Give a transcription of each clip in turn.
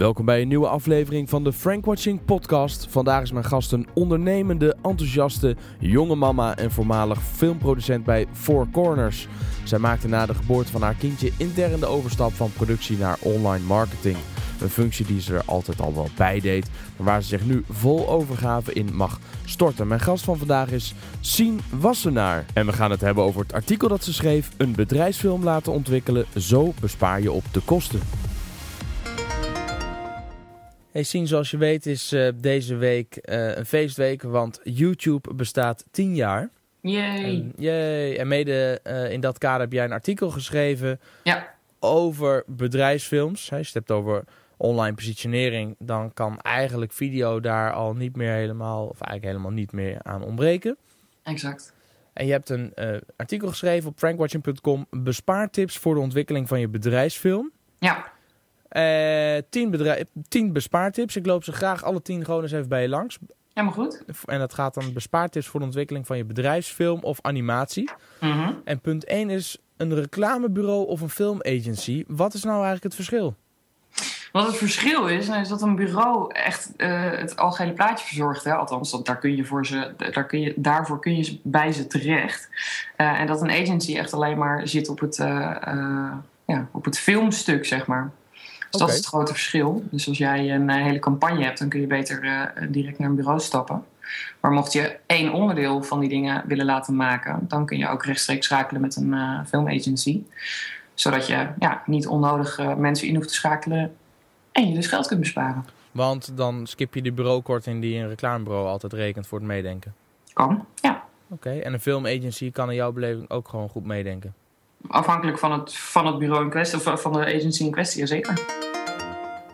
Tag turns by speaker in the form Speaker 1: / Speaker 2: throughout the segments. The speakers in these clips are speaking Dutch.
Speaker 1: Welkom bij een nieuwe aflevering van de Frank Watching podcast. Vandaag is mijn gast een ondernemende, enthousiaste, jonge mama en voormalig filmproducent bij Four Corners. Zij maakte na de geboorte van haar kindje intern de overstap van productie naar online marketing. Een functie die ze er altijd al wel bij deed, maar waar ze zich nu vol overgave in mag storten. Mijn gast van vandaag is Sien Wassenaar. En we gaan het hebben over het artikel dat ze schreef: Een bedrijfsfilm laten ontwikkelen, zo bespaar je op de kosten. Hey Sien, zoals je weet is uh, deze week uh, een feestweek, want YouTube bestaat 10 jaar.
Speaker 2: Yay!
Speaker 1: En, en mede uh, in dat kader heb jij een artikel geschreven
Speaker 2: ja.
Speaker 1: over bedrijfsfilms. Als je het hebt over online positionering, dan kan eigenlijk video daar al niet meer helemaal, of eigenlijk helemaal niet meer aan ontbreken.
Speaker 2: Exact.
Speaker 1: En je hebt een artikel geschreven op frankwatching.com, bespaartips voor de ontwikkeling van je bedrijfsfilm.
Speaker 2: Ja.
Speaker 1: Uh, tien, bedrijf, tien bespaartips. Ik loop ze graag alle tien gewoon eens even bij je langs.
Speaker 2: Helemaal goed.
Speaker 1: En dat gaat dan bespaartips voor de ontwikkeling van je bedrijfsfilm of animatie.
Speaker 2: Mm -hmm.
Speaker 1: En punt 1 is een reclamebureau of een filmagency. Wat is nou eigenlijk het verschil?
Speaker 2: Wat het verschil is, is dat een bureau echt uh, het algehele plaatje verzorgt. Hè? Althans, dat, daar kun je voor ze, daar kun je, daarvoor kun je bij ze terecht. Uh, en dat een agency echt alleen maar zit op het, ja, op het filmstuk, zeg maar. Dus dat is het grote verschil. Dus als jij een uh, hele campagne hebt, dan kun je beter uh, direct naar een bureau stappen. Maar mocht je één onderdeel van die dingen willen laten maken, dan kun je ook rechtstreeks schakelen met een uh, filmagency. Zodat je ja, niet onnodig mensen in hoeft te schakelen en je dus geld kunt besparen.
Speaker 1: Want dan skip je de bureaukorting die een reclamebureau altijd rekent voor het meedenken.
Speaker 2: Kan, ja.
Speaker 1: Oké, okay. en een filmagency kan in jouw beleving ook gewoon goed meedenken?
Speaker 2: Afhankelijk van het, van het bureau in kwestie, of van de agency in kwestie, zeker.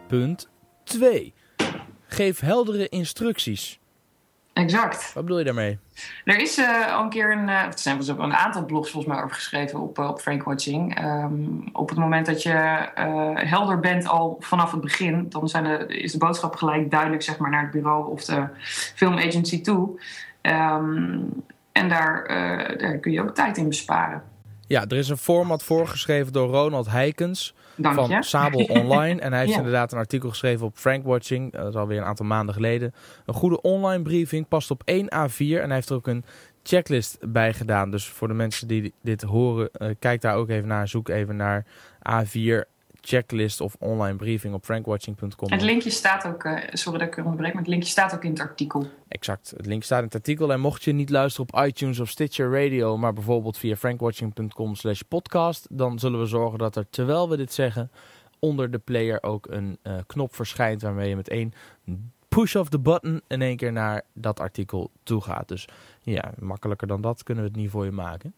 Speaker 1: Punt 2. Geef heldere instructies.
Speaker 2: Exact.
Speaker 1: Wat bedoel je daarmee?
Speaker 2: Er is uh, al een keer een, uh, er zijn wel een aantal blogs volgens mij over geschreven op, uh, op Frank Watching. Um, op het moment dat je helder bent al vanaf het begin, dan zijn de, is de boodschap gelijk duidelijk zeg maar, naar het bureau of de filmagency toe. Um, en daar, daar kun je ook tijd in besparen.
Speaker 1: Ja, er is een format voorgeschreven door Ronald Heikens van. Sabel Online. En hij heeft
Speaker 2: Ja.
Speaker 1: inderdaad een artikel geschreven op Frank Watching. Dat is alweer een aantal maanden geleden. Een goede online briefing past op één A4. En hij heeft er ook een checklist bij gedaan. Dus voor de mensen die dit horen, uh, kijk daar ook even naar. Zoek even naar A4 checklist of online briefing op frankwatching.com.
Speaker 2: Het linkje staat ook, uh, sorry dat ik u onderbreek, maar het linkje staat ook in het artikel.
Speaker 1: Exact. Het link staat in het artikel. En mocht je niet luisteren op iTunes of Stitcher Radio, maar bijvoorbeeld via frankwatching.com slash podcast, dan zullen we zorgen dat er, terwijl we dit zeggen, onder de player ook een uh, knop verschijnt waarmee je met één push of the button in één keer naar dat artikel toe gaat. Dus ja, makkelijker dan dat kunnen we het niet voor je maken.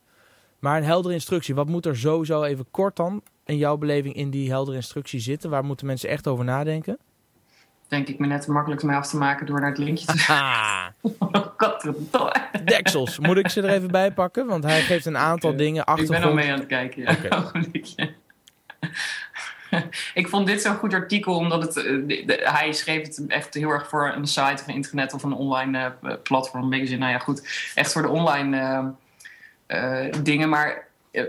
Speaker 1: Maar een heldere instructie. Wat moet er sowieso even kort dan in jouw beleving in die heldere instructie zitten? Waar moeten mensen echt over nadenken?
Speaker 2: Denk ik me net makkelijk mee af te maken door naar het linkje te
Speaker 1: Ah,
Speaker 2: Godverdomme.
Speaker 1: deksels. Moet ik ze er even bij pakken? Want hij geeft een aantal dingen
Speaker 2: Ik ben al mee aan het kijken, ja. Ik vond dit zo'n goed artikel, omdat het, eh, de- de- hij schreef het echt heel erg voor een site of een internet of een online eh, platform, magazine. Nou ja, goed, echt voor de online eh, eh, dingen. Maar eh,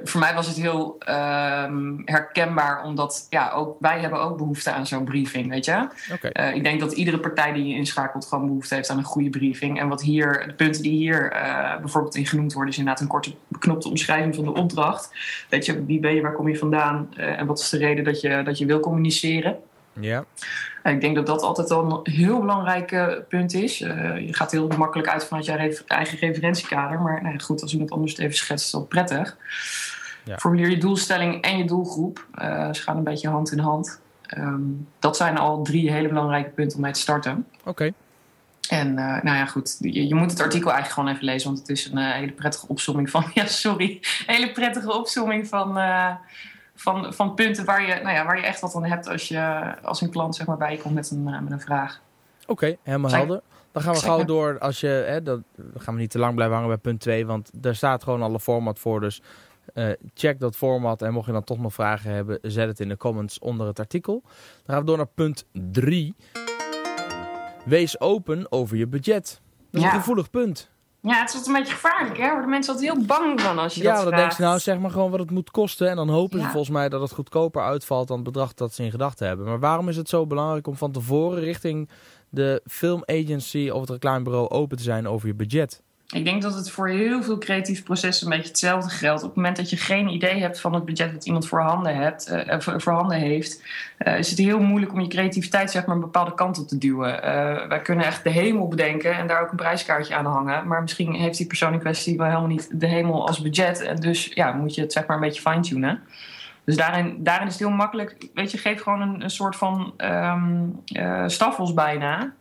Speaker 2: voor mij was het heel ehm, herkenbaar, omdat ja, ook, wij hebben ook behoefte aan zo'n briefing, weet je. Eh, ik denk dat iedere partij die je inschakelt gewoon behoefte heeft aan een goede briefing. En wat hier, de punten die hier eh, bijvoorbeeld in genoemd worden, is inderdaad een korte beknopte omschrijving van de opdracht. Weet je, wie ben je, waar kom je vandaan eh, en wat is de reden dat je, dat je wil communiceren.
Speaker 1: Ja.
Speaker 2: Ik denk dat dat altijd al een heel belangrijk eh, punt is. Eh, je gaat heel makkelijk uit vanuit je eigen referentiekader. Maar nou goed, als iemand anders het even schetst, is dat prettig.
Speaker 1: Ja.
Speaker 2: Formuleer je doelstelling en je doelgroep. Eh, ze gaan een beetje hand in hand. Ehm, dat zijn al drie hele belangrijke punten om mee te starten.
Speaker 1: Oké.
Speaker 2: En nou ja, goed. Je, je moet het artikel eigenlijk gewoon even lezen, want het is een hele prettige opsomming van. Ja, sorry. Hele prettige opsomming van, van, van punten waar je, nou ja, waar je echt wat aan hebt als, je, als een klant zeg maar, bij je komt met een, eh, met een vraag.
Speaker 1: Oké, helemaal
Speaker 2: Zijn-
Speaker 1: helder. Dan gaan we
Speaker 2: Zeker.
Speaker 1: gauw door als je, hè, dat, we gaan we niet te lang blijven hangen bij punt 2, want daar staat gewoon alle format voor. Dus eh, check dat format en mocht je dan toch nog vragen hebben, zet het in de comments onder het artikel. Dan gaan we door naar punt 3. Wees open over je budget. Dat is
Speaker 2: Ja.
Speaker 1: een gevoelig punt.
Speaker 2: Ja, het is altijd een beetje gevaarlijk, hè? Worden mensen altijd heel bang van als je
Speaker 1: ja,
Speaker 2: dat
Speaker 1: dan denk je nou, zeg maar gewoon wat het moet kosten. En dan hopen ze
Speaker 2: Ja.
Speaker 1: volgens mij dat het goedkoper uitvalt dan het bedrag dat ze in gedachten hebben. Maar waarom is het zo belangrijk om van tevoren richting de filmagency of het reclamebureau open te zijn over je budget?
Speaker 2: Ik denk dat het voor heel veel creatieve processen een beetje hetzelfde geldt. Op het moment dat je geen idee hebt van het budget dat iemand voorhanden, hebt, eh, voor- voorhanden heeft, eh, is het heel moeilijk om je creativiteit zeg maar, een bepaalde kant op te duwen. Eh, wij kunnen echt de hemel bedenken en daar ook een prijskaartje aan hangen. Maar misschien heeft die persoon in kwestie wel helemaal niet de hemel als budget. En dus ja, moet je het zeg maar een beetje fine-tunen. Dus daarin, daarin is het heel makkelijk. Weet je, geef gewoon een, soort van eh, staffels bijna.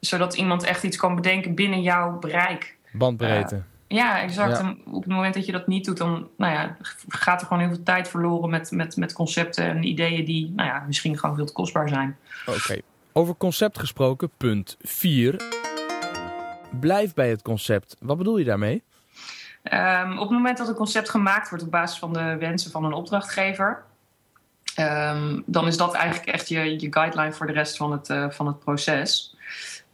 Speaker 2: Zodat iemand echt iets kan bedenken binnen jouw bereik.
Speaker 1: Bandbreedte.
Speaker 2: Ja, exact.
Speaker 1: Ja.
Speaker 2: Op het moment dat je dat niet doet, dan nou ja, gaat er gewoon heel veel tijd verloren met, met, met concepten en ideeën die nou ja, misschien gewoon veel te kostbaar zijn.
Speaker 1: Oké. Over concept gesproken, punt 4. Blijf bij het concept. Wat bedoel je daarmee?
Speaker 2: Ehm, op het moment dat een concept gemaakt wordt op basis van de wensen van een opdrachtgever, ehm, dan is dat eigenlijk echt je, je guideline voor de rest van het, eh, van het proces.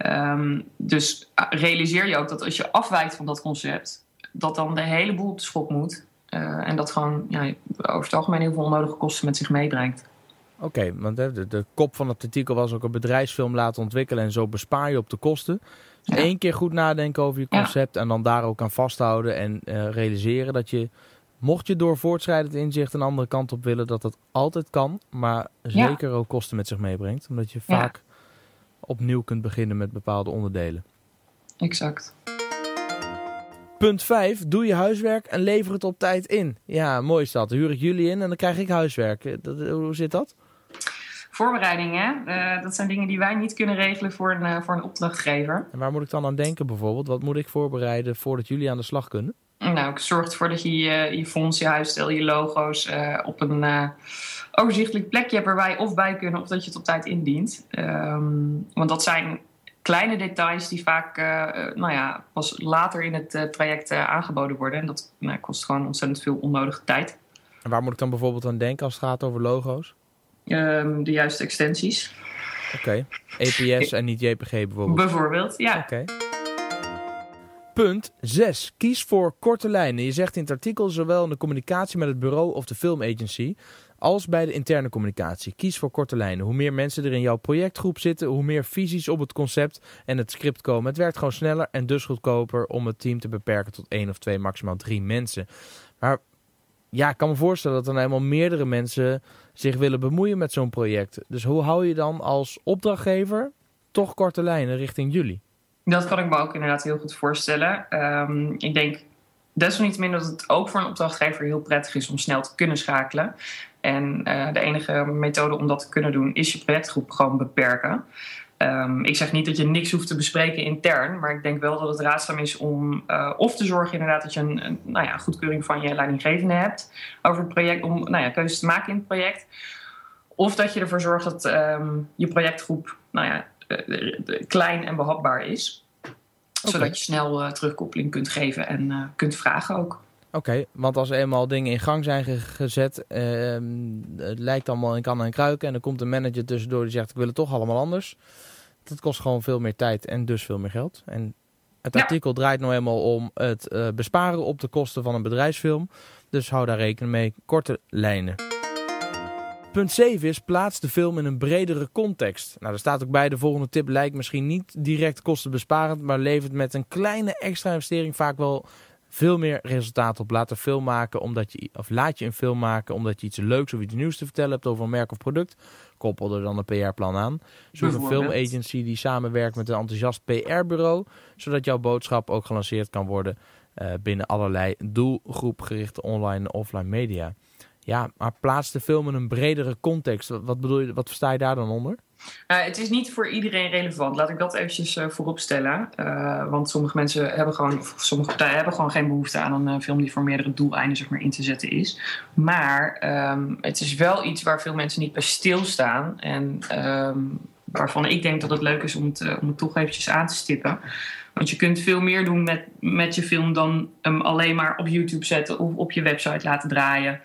Speaker 2: Ehm, dus ah, realiseer je ook dat als je afwijkt van dat concept, dat dan de hele boel op de schop moet. Eh, en dat gewoon ja, over het algemeen heel veel onnodige kosten met zich meebrengt.
Speaker 1: Oké, want de, de kop van het artikel was ook een bedrijfsfilm laten ontwikkelen en zo bespaar je op de kosten. Dus
Speaker 2: Ja.
Speaker 1: één keer goed nadenken over je
Speaker 2: Ja.
Speaker 1: concept en dan daar ook aan vasthouden en eh, realiseren dat je, mocht je door voortschrijdend inzicht een andere kant op willen, dat dat altijd kan, maar zeker ook kosten met zich meebrengt. Omdat je vaak opnieuw kunt beginnen met bepaalde onderdelen.
Speaker 2: Exact.
Speaker 1: Punt 5. Doe je huiswerk en lever het op tijd in. Ja, mooi is dat. Huur ik jullie in en dan krijg ik huiswerk. Eh, Dat, hoe zit dat?
Speaker 2: Voorbereidingen, eh, dat zijn dingen die wij niet kunnen regelen voor een, eh, voor een opdrachtgever.
Speaker 1: En waar moet ik dan aan denken bijvoorbeeld? Wat moet ik voorbereiden voordat jullie aan de slag kunnen?
Speaker 2: Nou, ik zorg ervoor dat je je, je fonds, je huisstijl, je logo's eh, op een eh, overzichtelijk plekje hebt waar wij of bij kunnen of dat je het op tijd indient. Ehm, want dat zijn kleine details die vaak eh, nou ja, pas later in het traject aangeboden worden. En dat nou, kost gewoon ontzettend veel onnodige tijd.
Speaker 1: En waar moet ik dan bijvoorbeeld aan denken als het gaat over logo's?
Speaker 2: Ehm, de juiste extensies,
Speaker 1: Oké. EPS en niet JPG bijvoorbeeld.
Speaker 2: bijvoorbeeld. Ja,
Speaker 1: Oké. Punt 6. Kies voor korte lijnen. Je zegt in het artikel zowel in de communicatie met het bureau of de filmagency als bij de interne communicatie. Kies voor korte lijnen. Hoe meer mensen er in jouw projectgroep zitten, hoe meer visies op het concept en het script komen. Het werkt gewoon sneller en dus goedkoper om het team te beperken tot één of twee, maximaal drie mensen. Maar ja, ik kan me voorstellen dat er nou eenmaal meerdere mensen zich willen bemoeien met zo'n project. Dus hoe hou je dan als opdrachtgever toch korte lijnen richting jullie?
Speaker 2: Dat kan ik me ook inderdaad heel goed voorstellen. Ehm, ik denk desalniettemin dat het ook voor een opdrachtgever heel prettig is om snel te kunnen schakelen. En eh, de enige methode om dat te kunnen doen is je projectgroep gewoon beperken. Ehm, ik zeg niet dat je niks hoeft te bespreken intern, maar ik denk wel dat het raadzaam is om eh, of te zorgen inderdaad dat je een, nou ja, goedkeuring van je leidinggevende hebt over het project, om nou ja, keuzes te maken in het project. Of dat je ervoor zorgt dat ehm, je projectgroep nou ja, klein en behapbaar is. Zodat je snel eh, terugkoppeling kunt geven en eh, kunt vragen ook.
Speaker 1: Oké, want als er eenmaal dingen in gang zijn ge- gezet, ehm, het lijkt allemaal in kan en kruiken en er komt een manager tussendoor die zegt ik wil het toch allemaal anders. Dat kost gewoon veel meer tijd en dus veel meer geld. En het
Speaker 2: Ja.
Speaker 1: artikel draait nou eenmaal om het eh, besparen op de kosten van een bedrijfsfilm. Dus hou daar rekening mee. Korte lijnen. Punt 7 is plaats de film in een bredere context. Nou, er staat ook bij de volgende tip lijkt misschien niet direct kostenbesparend, maar levert met een kleine extra investering vaak wel veel meer resultaat op. Laat een film maken omdat je, of laat je een film maken omdat je iets leuks of iets nieuws te vertellen hebt over een merk of product. Koppel er dan een PR-plan aan. Zoek een filmagency die samenwerkt met een enthousiast PR-bureau, zodat jouw boodschap ook gelanceerd kan worden eh, binnen allerlei doelgroepgerichte online en offline media. Ja, maar plaats de film in een bredere context. Wat, bedoel je, wat versta je daar dan onder?
Speaker 2: Nou, het is niet voor iedereen relevant. Laat ik dat eventjes eh, voorop stellen. Eh, want sommige mensen hebben gewoon, sommige partijen hebben gewoon geen behoefte aan een eh, film die voor meerdere doeleinden zeg maar, in te zetten is. Maar ehm, het is wel iets waar veel mensen niet bij stilstaan. En ehm, waarvan ik denk dat het leuk is om het, eh, om het toch eventjes aan te stippen. Want je kunt veel meer doen met, met je film dan hem alleen maar op YouTube zetten of op je website laten draaien.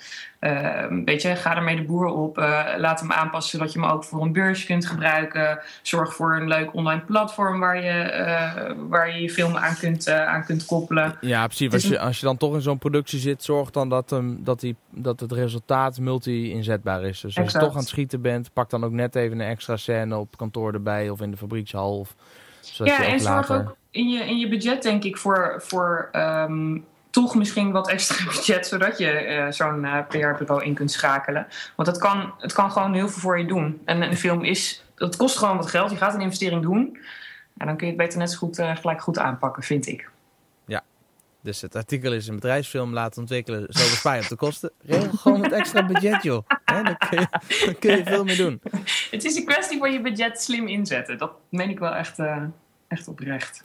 Speaker 2: Uh, weet je, ga ermee de boer op. Uh, laat hem aanpassen zodat je hem ook voor een beurs kunt gebruiken. Zorg voor een leuk online platform waar je uh, waar je, je film aan kunt, aan kunt koppelen.
Speaker 1: Ja, precies. Als je, als je dan toch in zo'n productie zit, zorg dan dat, um, dat, die, dat het resultaat multi-inzetbaar is. Dus als je toch aan het schieten bent, pak dan ook net even een extra scène op kantoor erbij of in de fabriekshal. Of,
Speaker 2: ja, en zorg ook in je, in je budget, denk ik, voor. voor um, toch misschien wat extra budget, zodat je uh, zo'n uh, PR-bureau in kunt schakelen. Want het kan, het kan gewoon heel veel voor je doen. En een film is, dat kost gewoon wat geld. Je gaat een investering doen. En dan kun je het beter net zo goed uh, gelijk goed aanpakken, vind ik.
Speaker 1: Ja, dus het artikel is een bedrijfsfilm laten ontwikkelen, zo bespaar je op de kosten. Regel gewoon het extra budget, joh. He, dan, kun je, dan kun je veel meer doen.
Speaker 2: Het is een kwestie van je budget slim inzetten. Dat meen ik wel echt, echt oprecht.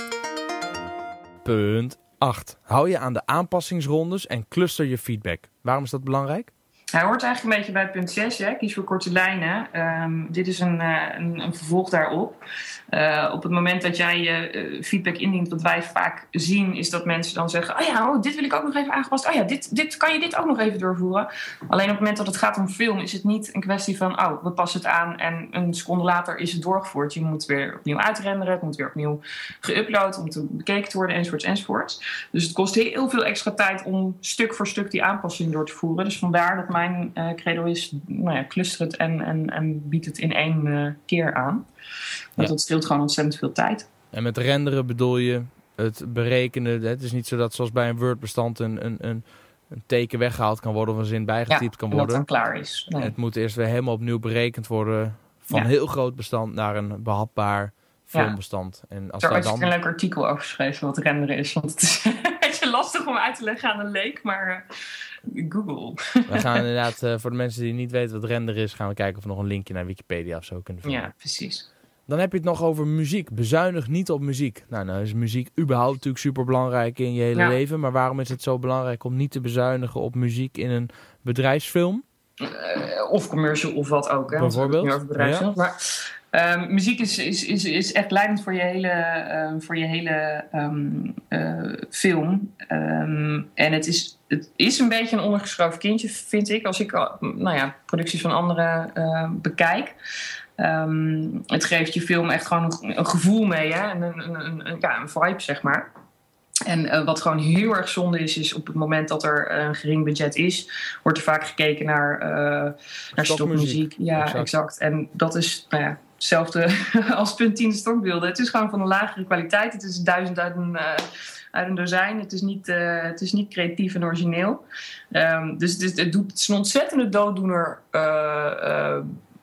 Speaker 1: Punt 8. Hou je aan de aanpassingsrondes en cluster je feedback. Waarom is dat belangrijk?
Speaker 2: Hij hoort eigenlijk een beetje bij punt 6, hè? kies voor korte lijnen. Um, dit is een, uh, een, een, vervolg daarop. Uh, op het moment dat jij je uh, feedback indient, wat wij vaak zien, is dat mensen dan zeggen: Oh ja, oh, dit wil ik ook nog even aangepast. Oh ja, dit, dit, kan je dit ook nog even doorvoeren? Alleen op het moment dat het gaat om film, is het niet een kwestie van: Oh, we passen het aan en een seconde later is het doorgevoerd. Je moet weer opnieuw uitrenderen, het moet weer opnieuw geüpload om te bekeken te worden, enzovoorts, enzovoorts. Dus het kost heel veel extra tijd om stuk voor stuk die aanpassing door te voeren. Dus vandaar dat mijn uh, credo is: nou ja, cluster het en, en, en bied het in één uh, keer aan. Want ja. dat scheelt gewoon ontzettend veel tijd.
Speaker 1: En met renderen bedoel je het berekenen. Het is niet zo dat zoals bij een Word-bestand een, een, een, een, teken weggehaald kan worden of een zin bijgetypt
Speaker 2: ja,
Speaker 1: kan worden.
Speaker 2: dat dan klaar is.
Speaker 1: Nee. Het moet eerst weer helemaal opnieuw berekend worden. Van een heel groot bestand naar een behapbaar filmbestand. En
Speaker 2: als daar dan... een leuk artikel over geschreven wat renderen is. Want het is een beetje lastig om uit te leggen aan een leek, maar uh, Google.
Speaker 1: We gaan inderdaad, uh, voor de mensen die niet weten wat render is, gaan we kijken of we nog een linkje naar Wikipedia of zo kunnen vinden.
Speaker 2: Ja, precies.
Speaker 1: Dan heb je het nog over muziek. Bezuinig niet op muziek. Nou, nou is muziek überhaupt natuurlijk super belangrijk in je hele ja. leven. Maar waarom is het zo belangrijk om niet te bezuinigen op muziek in een bedrijfsfilm?
Speaker 2: Uh, of commercial of wat ook. Hè?
Speaker 1: Bijvoorbeeld.
Speaker 2: Ja. Maar um, muziek is, is, is, is echt leidend voor je hele, um, voor je hele um, uh, film. en het is, het is een beetje een ondergeschoven kindje, vind ik. Als ik nou ja, producties van anderen uh, bekijk. Het geeft je film echt gewoon een, een gevoel mee, hè? Een, een, een, ja, een vibe, zeg maar. En uh, wat gewoon heel erg zonde is, is op het moment dat er een gering budget is, wordt er vaak gekeken naar, uh, naar stokmuziek. Ja, exact. exact. En dat is nou ja, hetzelfde als punt 10 stokbeelden. Het is gewoon van een lagere kwaliteit. Het is duizend uit een, uh, uit een dozijn. Het is niet, het is niet creatief en origineel. Um, dus het is, het, doet, het is een ontzettende dooddoener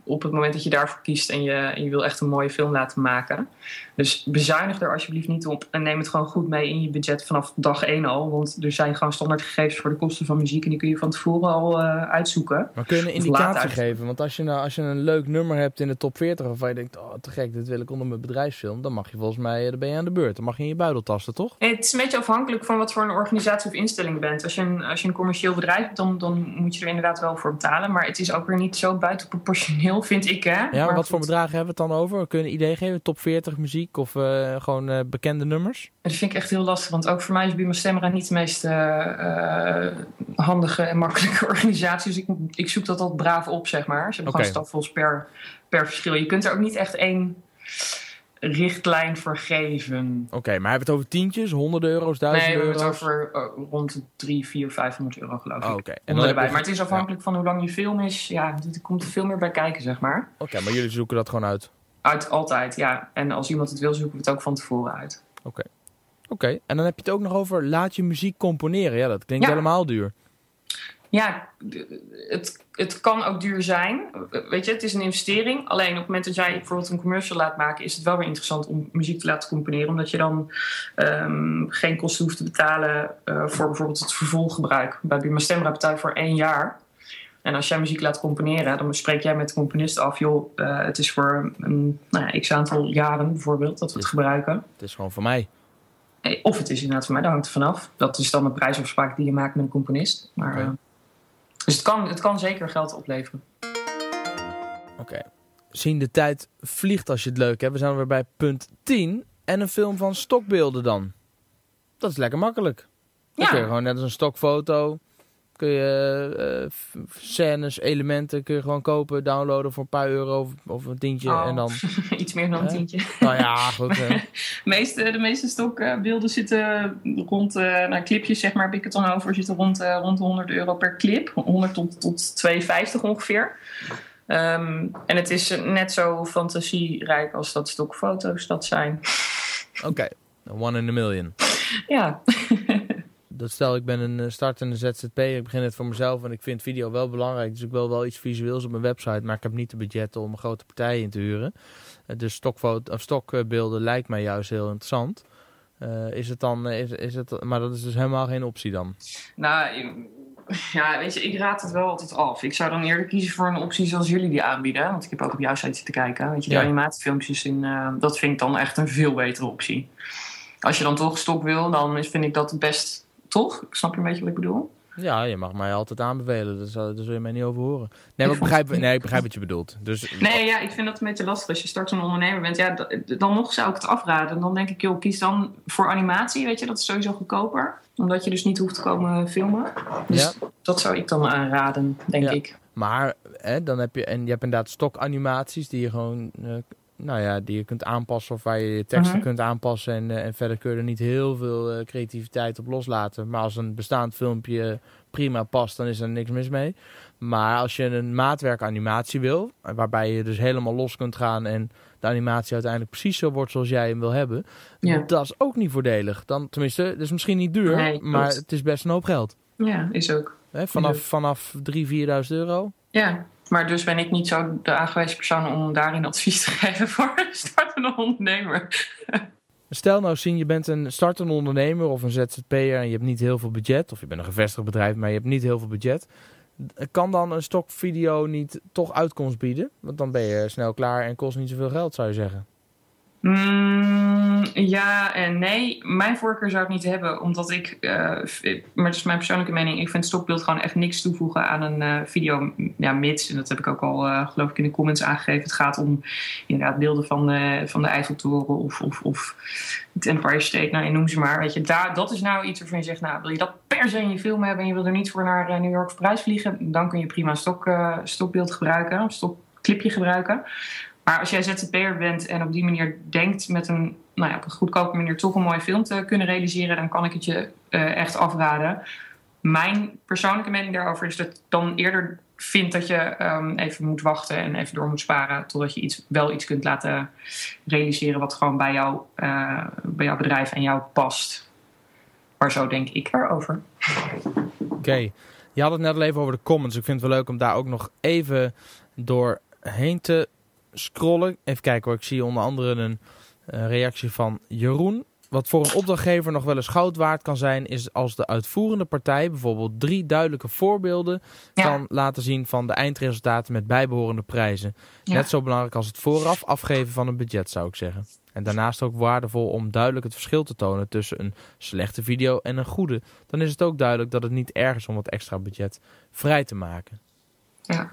Speaker 2: op het moment dat je daarvoor kiest en je, en je wil echt een mooie film laten maken. Dus bezuinig er alsjeblieft niet op en neem het gewoon goed mee in je budget vanaf dag 1 al. Want er zijn gewoon standaard gegevens voor de kosten van muziek en die kun je van tevoren al uh, uitzoeken.
Speaker 1: Maar kun je een indicatie geven? Want als je, nou, als je een leuk nummer hebt in de top 40 waarvan je denkt, oh te gek, dit wil ik onder mijn bedrijfsfilm. Dan mag je volgens mij, dan ben je aan de beurt. Dan mag je in je buidel tasten, toch?
Speaker 2: Het is een beetje afhankelijk van wat voor een organisatie of instelling je bent. Als je een, als je een commercieel bedrijf hebt, dan, dan moet je er inderdaad wel voor betalen. Maar het is ook weer niet zo buitenproportioneel, vind ik. Hè?
Speaker 1: Ja, maar, wat voor bedragen hebben we het dan over? Kun je een idee geven? Top 40 muziek of uh, gewoon uh, bekende nummers?
Speaker 2: Dat vind ik echt heel lastig, want ook voor mij is Bima Stemra niet de meest uh, handige en makkelijke organisatie. Dus ik, ik zoek dat altijd braaf op, zeg maar. Ze hebben okay. gewoon stapvols per, per verschil. Je kunt er ook niet echt één richtlijn voor geven.
Speaker 1: Oké, okay, maar hebben we het over tientjes, honderden euro's, duizend
Speaker 2: euro's?
Speaker 1: Nee, we
Speaker 2: hebben het over uh, rond de 3, 4, 500 euro geloof ik. Oh, Oké. Okay. Maar het is afhankelijk ja. van hoe lang je film is. Ja, er komt er veel meer bij kijken, zeg maar.
Speaker 1: Oké, okay, maar jullie zoeken dat gewoon uit?
Speaker 2: Uit, altijd, ja. En als iemand het wil, zoeken we het ook van tevoren uit.
Speaker 1: Oké. Oké, en dan heb je het ook nog over laat je muziek componeren. Ja, dat klinkt ja. helemaal duur.
Speaker 2: Ja, het, het kan ook duur zijn. Weet je, het is een investering. Alleen op het moment dat jij bijvoorbeeld een commercial laat maken, is het wel weer interessant om muziek te laten componeren. Omdat je dan um, geen kosten hoeft te betalen uh, voor bijvoorbeeld het vervolggebruik. Bij Buma Stemra betaal je voor één jaar. En als jij muziek laat componeren, dan spreek jij met de componist af, joh, uh, het is voor een nou ja, x aantal jaren bijvoorbeeld dat we het gebruiken.
Speaker 1: Het is gewoon voor mij.
Speaker 2: Of het is inderdaad voor mij, daar hangt het vanaf. Dat is dan een prijsafspraak die je maakt met een componist. Maar, okay. Dus het kan, het kan zeker geld opleveren.
Speaker 1: Oké. Okay. Zien de tijd vliegt als je het leuk hebt. We zijn weer bij punt 10. En een film van stokbeelden dan? Dat is lekker makkelijk. Dan
Speaker 2: Ja.
Speaker 1: kun je gewoon net als een stokfoto. Kun je eh, scènes, elementen kun je gewoon kopen, downloaden voor een paar euro of, of een tientje.
Speaker 2: Oh.
Speaker 1: En dan,
Speaker 2: Iets meer dan een tientje.
Speaker 1: nou ja, goed.
Speaker 2: De meeste, de meeste stokbeelden zitten rond, eh nou, clipjes zeg maar, heb ik het dan over, zitten rond, eh, rond de 100 euro per clip. 100 tot, tot 250 ongeveer. Ehm, en het is net zo fantasierijk als dat stokfoto's dat zijn.
Speaker 1: Oké, one in a million.
Speaker 2: Ja,
Speaker 1: Dat stel, ik ben een eh, startende ZZP'er, ik begin het voor mezelf en ik vind video wel belangrijk. Dus ik wil wel iets visueels op mijn website, maar ik heb niet de budgetten om een grote partij in te huren. Eh, dus stokfoto, of stokbeelden lijkt mij juist heel interessant. Eh, is het dan, is, is het, maar dat is dus helemaal geen optie dan.
Speaker 2: nou, ja, weet je, ik raad het wel altijd af. Ik zou dan eerder kiezen voor een optie zoals jullie die aanbieden. Want ik heb ook op jouw site zitten kijken. Weet je, die
Speaker 1: Ja.
Speaker 2: animatiefilmpjes, in, dat vind ik dan echt een veel betere optie. Als je dan toch stok wil, dan vind ik dat best toch? Snap je een beetje wat ik bedoel?
Speaker 1: Ja, je mag mij altijd aanbevelen, daar zal, daar zul je mij niet over horen. Nee, maar ik begrijp, nee, ik begrijp wat je bedoelt. Dus,
Speaker 2: Nee, ja, ik vind dat een beetje lastig als je straks een ondernemer bent. Ja, dan nog zou ik het afraden. Dan denk ik, joh, kies dan voor animatie, weet je. Dat is sowieso goedkoper. Omdat je dus niet hoeft te komen filmen. Dus
Speaker 1: Ja.
Speaker 2: dat zou ik dan aanraden, denk
Speaker 1: Ja.
Speaker 2: ik.
Speaker 1: Maar hè, dan heb je, en je hebt inderdaad stokanimaties die je gewoon, eh, nou ja, die je kunt aanpassen of waar je je teksten
Speaker 2: Mhm.
Speaker 1: kunt aanpassen. En, eh, en verder kun je er niet heel veel eh, creativiteit op loslaten. Maar als een bestaand filmpje prima past, dan is er niks mis mee. Maar als je een maatwerkanimatie wil, eh, waarbij je dus helemaal los kunt gaan en de animatie uiteindelijk precies zo wordt zoals jij hem wil hebben,
Speaker 2: Ja.
Speaker 1: dat is ook niet voordelig. Dan, tenminste, het is misschien niet duur,
Speaker 2: Nee,
Speaker 1: maar het is best een hoop geld.
Speaker 2: Ja, is ook.
Speaker 1: Hè, vanaf, vanaf 3.000, 4.000 euro.
Speaker 2: Ja, maar dus ben ik niet zo de aangewezen persoon om daarin advies te geven voor een startende ondernemer.
Speaker 1: Stel nou zien, je bent een startende ondernemer of een ZZP'er en je hebt niet heel veel budget. Of je bent een gevestigd bedrijf, maar je hebt niet heel veel budget. Kan dan een stokvideo niet toch uitkomst bieden? Want dan ben je snel klaar en kost niet zoveel geld, zou je zeggen.
Speaker 2: Mm, ja en nee. Mijn voorkeur zou ik niet hebben, omdat ik, eh, maar dat is mijn persoonlijke mening, ik vind stokbeeld gewoon echt niks toevoegen aan een eh, video. Ja, mits, en dat heb ik ook al eh, geloof ik in de comments aangegeven, het gaat om inderdaad beelden van de, van de Eiffeltoren of, of, of het Empire State, nou, noem ze maar. Weet je, daar, dat is nou iets waarvan je zegt, nou, wil je dat per se in je film hebben en je wil er niet voor naar New York of Parijs vliegen, dan kun je prima stok, stokbeeld gebruiken, een stokclipje gebruiken. Maar als jij ZZP'er bent en op die manier denkt met een, nou ja, op een goedkope manier toch een mooie film te kunnen realiseren, dan kan ik het je eh, echt afraden. Mijn persoonlijke mening daarover is dat dan eerder vind dat je ehm, even moet wachten en even door moet sparen totdat je iets, wel iets kunt laten realiseren wat gewoon bij, jou, eh, bij jouw bedrijf en jou past. Maar zo denk ik erover.
Speaker 1: Oké, je had het net al even over de comments. Ik vind het wel leuk om daar ook nog even doorheen te scrollen. Even kijken hoor, ik zie onder andere een eh, reactie van Jeroen. Wat voor een opdrachtgever nog wel eens goud waard kan zijn, is als de uitvoerende partij bijvoorbeeld drie duidelijke voorbeelden
Speaker 2: Ja.
Speaker 1: kan laten zien van de eindresultaten met bijbehorende prijzen.
Speaker 2: Ja.
Speaker 1: Net zo belangrijk als het vooraf afgeven van een budget, zou ik zeggen. En daarnaast ook waardevol om duidelijk het verschil te tonen tussen een slechte video en een goede. Dan is het ook duidelijk dat het niet erg is om wat extra budget vrij te maken.
Speaker 2: Ja.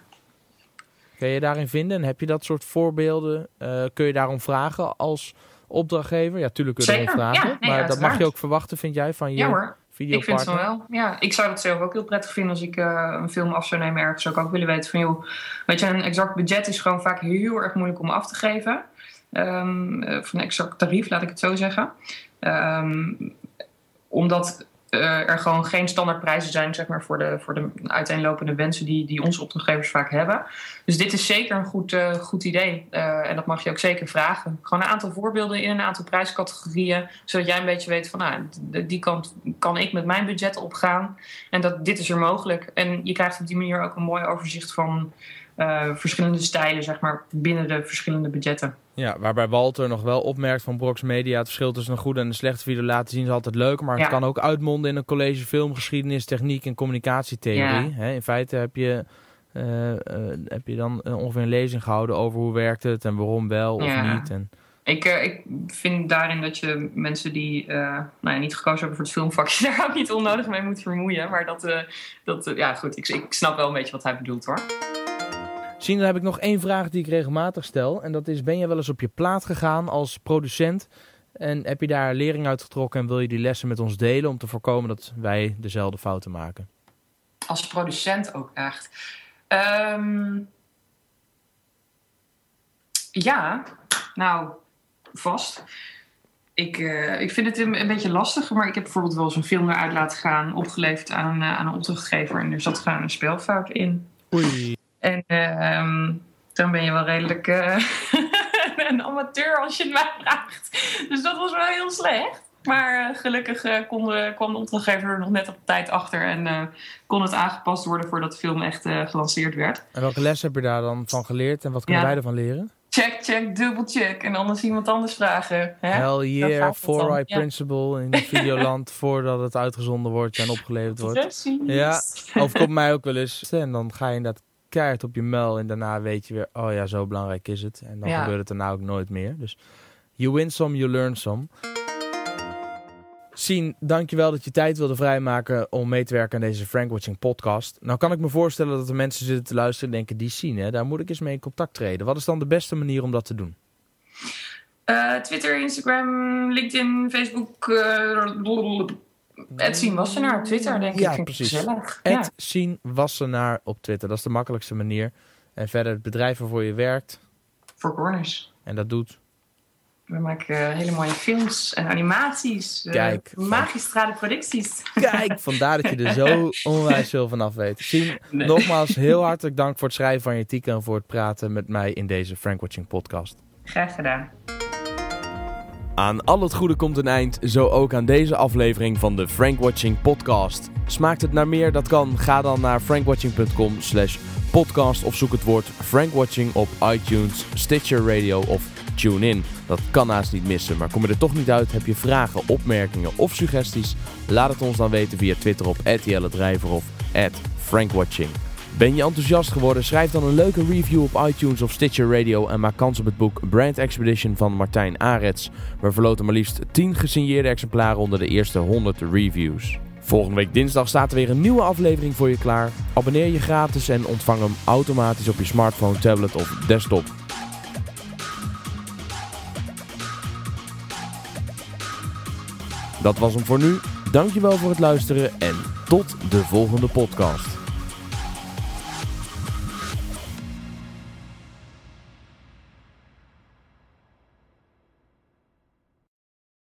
Speaker 1: Kun je daarin vinden? En heb je dat soort voorbeelden? Eh, kun je daarom vragen als opdrachtgever? Ja, tuurlijk kun je
Speaker 2: Zeker.
Speaker 1: vragen.
Speaker 2: Ja, nee,
Speaker 1: maar dat mag je ook verwachten, vind jij, van je
Speaker 2: Ja hoor? Ik vind het wel. Ja, ik zou dat zelf ook heel prettig vinden als ik eh, een film af zou nemen ergens. Zou ik ook willen weten van, joh, weet je, een exact budget is gewoon vaak heel erg moeilijk om af te geven. Eh, van een exact tarief, laat ik het zo zeggen. Ehm, omdat eh, er gewoon geen standaardprijzen zijn, zeg maar, voor de, voor de uiteenlopende wensen die, die onze opdrachtgevers vaak hebben. Dus dit is zeker een goed, eh, goed idee. Eh, en dat mag je ook zeker vragen. Gewoon een aantal voorbeelden in een aantal prijscategorieën. Zodat jij een beetje weet van, nou, die kant kan ik met mijn budget opgaan. En dat dit is er mogelijk. En je krijgt op die manier ook een mooi overzicht van eh, verschillende stijlen, zeg maar, binnen de verschillende budgetten.
Speaker 1: Ja, waarbij Walter nog wel opmerkt van Brox Media... het verschil tussen een goede en een slechte video laten zien is altijd leuk... maar het
Speaker 2: Ja.
Speaker 1: kan ook uitmonden in een college filmgeschiedenis, techniek en communicatietheorie. In feite heb je, eh, eh, heb je dan ongeveer een lezing gehouden over hoe werkt het... en waarom wel of
Speaker 2: Ja.
Speaker 1: niet. En,
Speaker 2: Ik, ik vind daarin dat je mensen die nou ja, niet gekozen hebben voor het filmvakje, daar ook niet onnodig mee moet vermoeien. Maar dat, eh, dat ja goed, ik, ik snap wel een beetje wat hij bedoelt hoor.
Speaker 1: Zien, dan heb ik nog één vraag die ik regelmatig stel. En dat is, ben je wel eens op je plaat gegaan als producent... En heb je daar lering uit getrokken en wil je die lessen met ons delen om te voorkomen dat wij dezelfde fouten maken?
Speaker 2: Als producent ook echt. Ehm, ja, nou, vast. Ik, uh, ik vind het een, een, beetje lastig, maar ik heb bijvoorbeeld wel eens een film eruit laten gaan, opgeleverd aan, uh, aan een opdrachtgever. En er zat gewoon een spelfout in.
Speaker 1: Oei.
Speaker 2: En uh, dan ben je wel redelijk uh, een amateur als je het mij vraagt. Dus dat was wel heel slecht. Maar uh, gelukkig uh, kon kwam de opdrachtgever er nog net op tijd achter en kon het aangepast worden voordat de film echt gelanceerd werd.
Speaker 1: En welke les heb je daar dan van geleerd en wat kunnen ja. wij ervan leren?
Speaker 2: Check, check, dubbel check. En anders iemand anders vragen. Hè?
Speaker 1: Hell yeah, four eye ja. principle in Videoland voordat het uitgezonden wordt en opgeleverd wordt.
Speaker 2: Precies.
Speaker 1: Ja, overkomt mij ook wel eens. En dan ga je inderdaad keihard op je mail en daarna weet je weer, oh ja, zo belangrijk is het. En dan ja. gebeurt het daarna ook nooit meer. Dus you win some, you learn some. Sien, dankjewel dat je tijd wilde vrijmaken om mee te werken aan deze Frankwatching podcast. Nou kan ik me voorstellen dat er mensen zitten te luisteren en denken, die Sien, hè, daar moet ik eens mee in contact treden. Wat is dan de beste manier om dat te doen?
Speaker 2: Uh, Twitter, Instagram, LinkedIn, Facebook. Uh, Ed Sien Wassenaar op Twitter, denk
Speaker 1: ja,
Speaker 2: ik. Vind
Speaker 1: precies.
Speaker 2: Gezellig.
Speaker 1: Wassenaar op Twitter. Dat is de makkelijkste manier. En verder het bedrijf waarvoor je werkt.
Speaker 2: Voor Corners.
Speaker 1: En dat doet.
Speaker 2: We maken uh, hele mooie films en animaties. Uh,
Speaker 1: Kijk.
Speaker 2: magistrale producties.
Speaker 1: Kijk, vandaar dat je er zo onwijs veel van af weet. Sien,
Speaker 2: Nee.
Speaker 1: nogmaals heel hartelijk dank voor het schrijven van je artikel en voor het praten met mij in deze Frankwatching podcast.
Speaker 2: Graag gedaan.
Speaker 1: Aan al het goede komt een eind, zo ook aan deze aflevering van de Frankwatching podcast. Smaakt het naar meer? Dat kan. Ga dan naar frankwatching.com slash podcast of zoek het woord Frankwatching op iTunes, Stitcher Radio of TuneIn. Dat kan haast niet missen, maar kom je er toch niet uit? Heb je vragen, opmerkingen of suggesties? Laat het ons dan weten via Twitter op @jelle of @frankwatching. Ben je enthousiast geworden? Schrijf dan een leuke review op iTunes of Stitcher Radio en maak kans op het boek Brand Expedition van Martijn Arets. We verloten maar liefst 10 gesigneerde exemplaren onder de eerste 100 reviews. Volgende week dinsdag staat er weer een nieuwe aflevering voor je klaar. Abonneer je gratis en ontvang hem automatisch op je smartphone, tablet of desktop. Dat was hem voor nu. Dankjewel voor het luisteren en tot de volgende podcast.